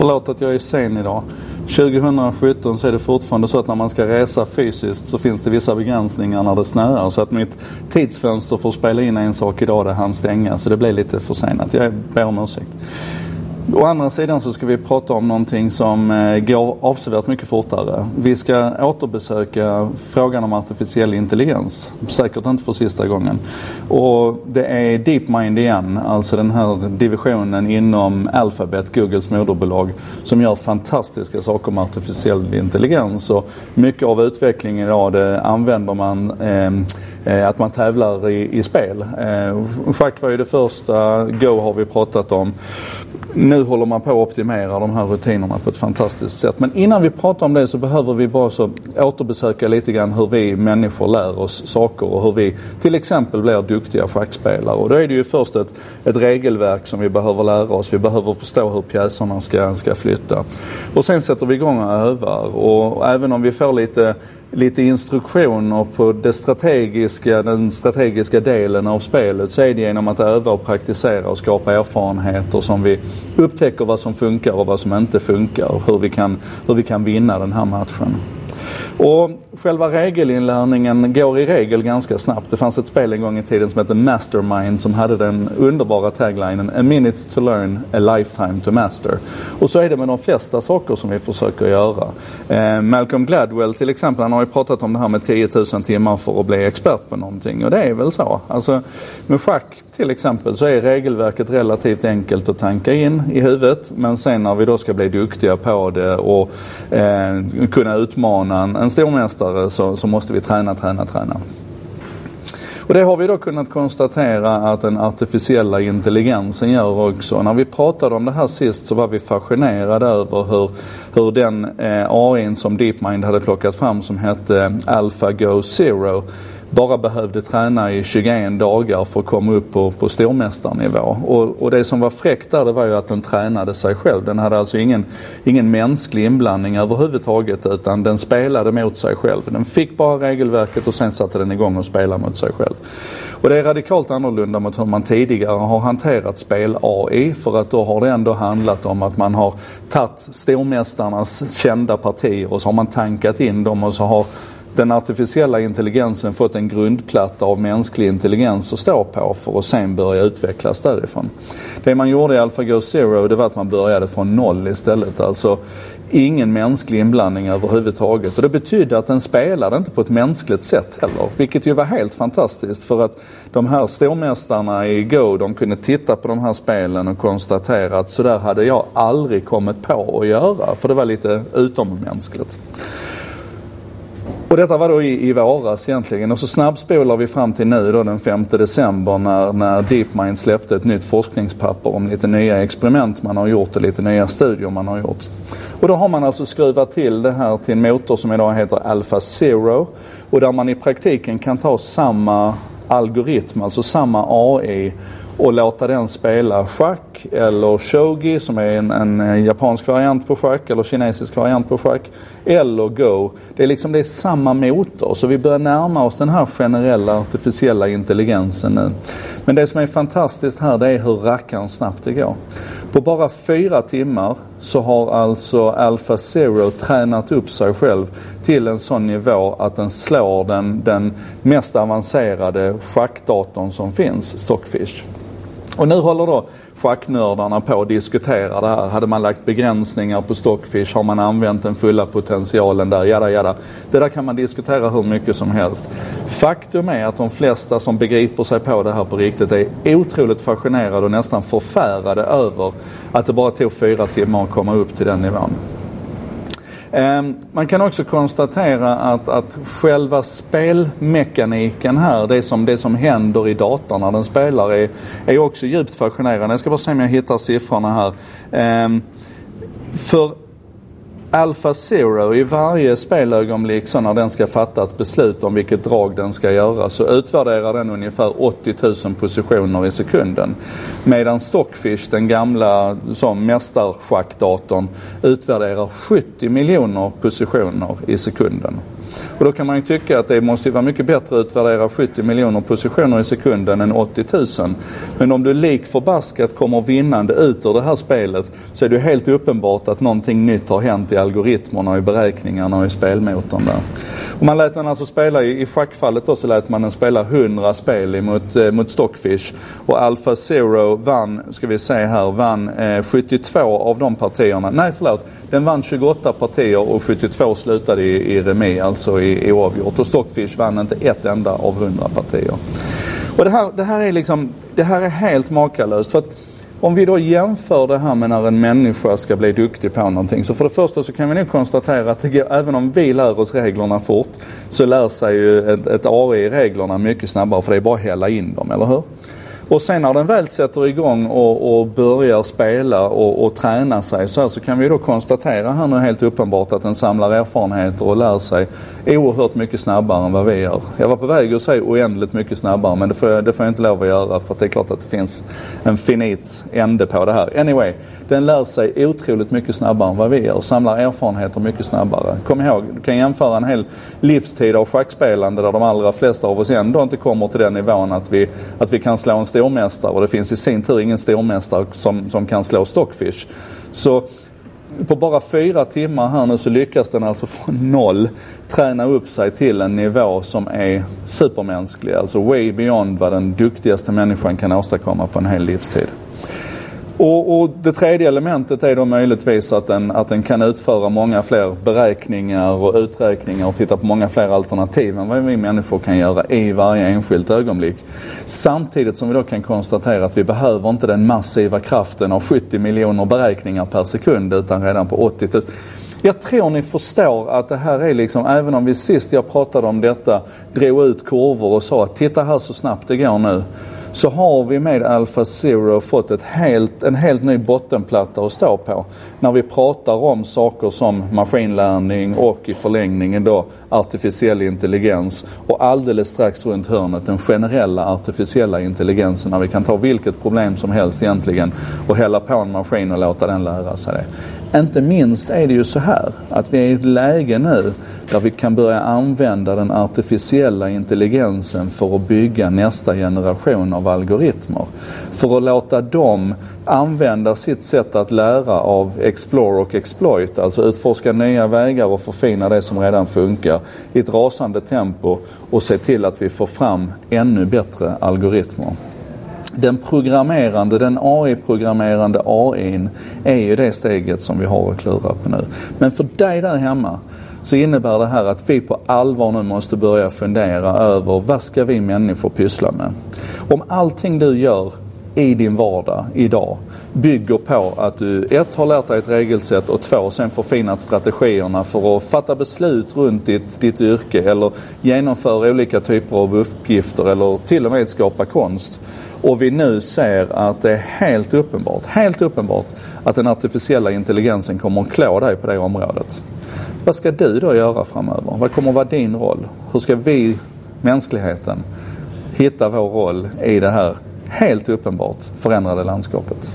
Förlåt att jag är sen idag. 2017 så är det fortfarande så att när man ska resa fysiskt så finns det vissa begränsningar när det snöar. Så att mitt tidsfönster för att spela in en sak idag det hann stänga. Så det blev lite försenat. Jag ber om ursäkt. Å andra sidan så ska vi prata om någonting som eh, går avsevärt mycket fortare. Vi ska återbesöka frågan om artificiell intelligens. Säkert inte för sista gången. Och det är DeepMind igen, alltså den här divisionen inom Alphabet, Googles moderbolag, som gör fantastiska saker med artificiell intelligens. Och mycket av utvecklingen idag det använder man Eh, Eh, att man tävlar i, i spel. Eh, schack var ju det första, Go har vi pratat om. Nu håller man på att optimera de här rutinerna på ett fantastiskt sätt. Men innan vi pratar om det så behöver vi bara så återbesöka lite grann hur vi människor lär oss saker och hur vi till exempel blir duktiga schackspelare. Och då är det ju först ett, ett regelverk som vi behöver lära oss. Vi behöver förstå hur pjäserna ska, ska flytta. Och sen sätter vi igång och övar. Och även om vi får lite lite instruktioner på det strategiska, den strategiska delen av spelet så är det genom att öva och praktisera och skapa erfarenheter som vi upptäcker vad som funkar och vad som inte funkar hur vi kan, hur vi kan vinna den här matchen. Och själva regelinlärningen går i regel ganska snabbt. Det fanns ett spel en gång i tiden som hette Mastermind som hade den underbara taglinen A minute to learn, a lifetime to master. Och så är det med de flesta saker som vi försöker göra. Eh, Malcolm Gladwell till exempel, han har ju pratat om det här med 10 000 timmar för att bli expert på någonting. Och det är väl så. Alltså, med schack till exempel så är regelverket relativt enkelt att tanka in i huvudet. Men sen när vi då ska bli duktiga på det och eh, kunna utmana en, en stormästare så, så måste vi träna, träna, träna. Och det har vi då kunnat konstatera att den artificiella intelligensen gör också. När vi pratade om det här sist så var vi fascinerade över hur, hur den eh, AI som DeepMind hade plockat fram som hette eh, AlphaGo Zero bara behövde träna i 21 dagar för att komma upp på, på stormästarnivå. Och, och det som var fräckt där det var ju att den tränade sig själv. Den hade alltså ingen, ingen mänsklig inblandning överhuvudtaget utan den spelade mot sig själv. Den fick bara regelverket och sen satte den igång och spelade mot sig själv. Och det är radikalt annorlunda mot hur man tidigare har hanterat spel-AI för att då har det ändå handlat om att man har tagit stormästarnas kända partier och så har man tankat in dem och så har den artificiella intelligensen fått en grundplatta av mänsklig intelligens att stå på för att sen börja utvecklas därifrån. Det man gjorde i AlphaGo Zero det var att man började från noll istället. Alltså ingen mänsklig inblandning överhuvudtaget. Och det betydde att den spelade inte på ett mänskligt sätt heller. Vilket ju var helt fantastiskt för att de här stormästarna i Go de kunde titta på de här spelen och konstatera att sådär hade jag aldrig kommit på att göra. För det var lite utommänskligt. Och detta var då i, i våras egentligen. Och så snabbspolar vi fram till nu då den 5 december när, när DeepMind släppte ett nytt forskningspapper om lite nya experiment man har gjort och lite nya studier man har gjort. Och då har man alltså skruvat till det här till en motor som idag heter Alpha Zero och där man i praktiken kan ta samma algoritm, alltså samma AI och låta den spela schack eller shogi som är en, en, japansk variant på schack eller kinesisk variant på schack. Eller go. Det är liksom det är samma motor så vi börjar närma oss den här generella artificiella intelligensen nu. Men det som är fantastiskt här det är hur rackarns snabbt det går. På bara fyra timmar så har alltså Alpha Zero tränat upp sig själv till en sån nivå att den slår den, den mest avancerade schackdatorn som finns, Stockfish. Och nu håller då schacknördarna på att diskutera det här. Hade man lagt begränsningar på Stockfish? Har man använt den fulla potentialen där? Jada, jada. Det där kan man diskutera hur mycket som helst. Faktum är att de flesta som begriper sig på det här på riktigt är otroligt fascinerade och nästan förfärade över att det bara tog fyra timmar att komma upp till den nivån. Ehm, man kan också konstatera att, att själva spelmekaniken här, det som, det som händer i datorn när den spelar, är, är också djupt fascinerande. Jag ska bara se om jag hittar siffrorna här. Ehm, för Alpha Zero i varje spelögonblick så när den ska fatta ett beslut om vilket drag den ska göra så utvärderar den ungefär 80 000 positioner i sekunden. Medan Stockfish, den gamla som mästarschackdatorn, utvärderar 70 miljoner positioner i sekunden. Och då kan man ju tycka att det måste vara mycket bättre att utvärdera 70 miljoner positioner i sekunden än 80 000. Men om du lik förbaskat kommer vinnande ut ur det här spelet så är det helt uppenbart att någonting nytt har hänt i algoritmerna i beräkningarna och i spelmotorn där. Och man lät den alltså spela, i, schackfallet då så lät man den spela 100 spel mot, eh, mot Stockfish. Och Alpha Zero vann, ska vi se här, vann eh, 72 av de partierna. Nej förlåt, den vann 28 partier och 72 slutade i, i remi, alltså i, i oavgjort. Och Stockfish vann inte ett enda av 100 partier. Och det här, det här är liksom, det här är helt makalöst. För att om vi då jämför det här med när en människa ska bli duktig på någonting. Så för det första så kan vi nu konstatera att det går, även om vi lär oss reglerna fort så lär sig ju ett, ett AI reglerna mycket snabbare för det är bara att hälla in dem, eller hur? Och sen när den väl sätter igång och, och börjar spela och, och träna sig så här så kan vi då konstatera här nu helt uppenbart att den samlar erfarenheter och lär sig oerhört mycket snabbare än vad vi gör. Jag var på väg att säga oändligt mycket snabbare men det får, jag, det får jag inte lov att göra för att det är klart att det finns en finit ände på det här. Anyway, den lär sig otroligt mycket snabbare än vad vi gör. Samlar erfarenheter mycket snabbare. Kom ihåg, du kan jämföra en hel livstid av schackspelande där de allra flesta av oss ändå inte kommer till den nivån att vi, att vi kan slå en stor stormästare och det finns i sin tur ingen stormästare som, som kan slå Stockfish. Så på bara fyra timmar här nu så lyckas den alltså från noll träna upp sig till en nivå som är supermänsklig. Alltså way beyond vad den duktigaste människan kan åstadkomma på en hel livstid. Och, och, det tredje elementet är då möjligtvis att den, att den kan utföra många fler beräkningar och uträkningar och titta på många fler alternativ än vad vi människor kan göra i varje enskilt ögonblick. Samtidigt som vi då kan konstatera att vi behöver inte den massiva kraften av 70 miljoner beräkningar per sekund utan redan på 80 000. Jag tror ni förstår att det här är liksom, även om vi sist jag pratade om detta drog ut kurvor och sa att titta här så snabbt det går nu så har vi med Alpha Zero fått ett helt, en helt ny bottenplatta att stå på. När vi pratar om saker som maskinlärning och i förlängningen då artificiell intelligens och alldeles strax runt hörnet den generella artificiella intelligensen när vi kan ta vilket problem som helst egentligen och hälla på en maskin och låta den lära sig det. Inte minst är det ju så här att vi är i ett läge nu där vi kan börja använda den artificiella intelligensen för att bygga nästa generation av algoritmer. För att låta dem använda sitt sätt att lära av explore och exploit, alltså utforska nya vägar och förfina det som redan funkar i ett rasande tempo och se till att vi får fram ännu bättre algoritmer den programmerande, den AI-programmerande AIn är ju det steget som vi har att klura på nu. Men för dig där hemma så innebär det här att vi på allvar nu måste börja fundera över vad ska vi människor pyssla med? Om allting du gör i din vardag idag bygger på att du ett har lärt dig ett regelsätt och två sen förfinat strategierna för att fatta beslut runt ditt, ditt yrke eller genomföra olika typer av uppgifter eller till och med skapa konst och vi nu ser att det är helt uppenbart, helt uppenbart att den artificiella intelligensen kommer att klå dig på det området. Vad ska du då göra framöver? Vad kommer att vara din roll? Hur ska vi, mänskligheten, hitta vår roll i det här helt uppenbart förändrade landskapet?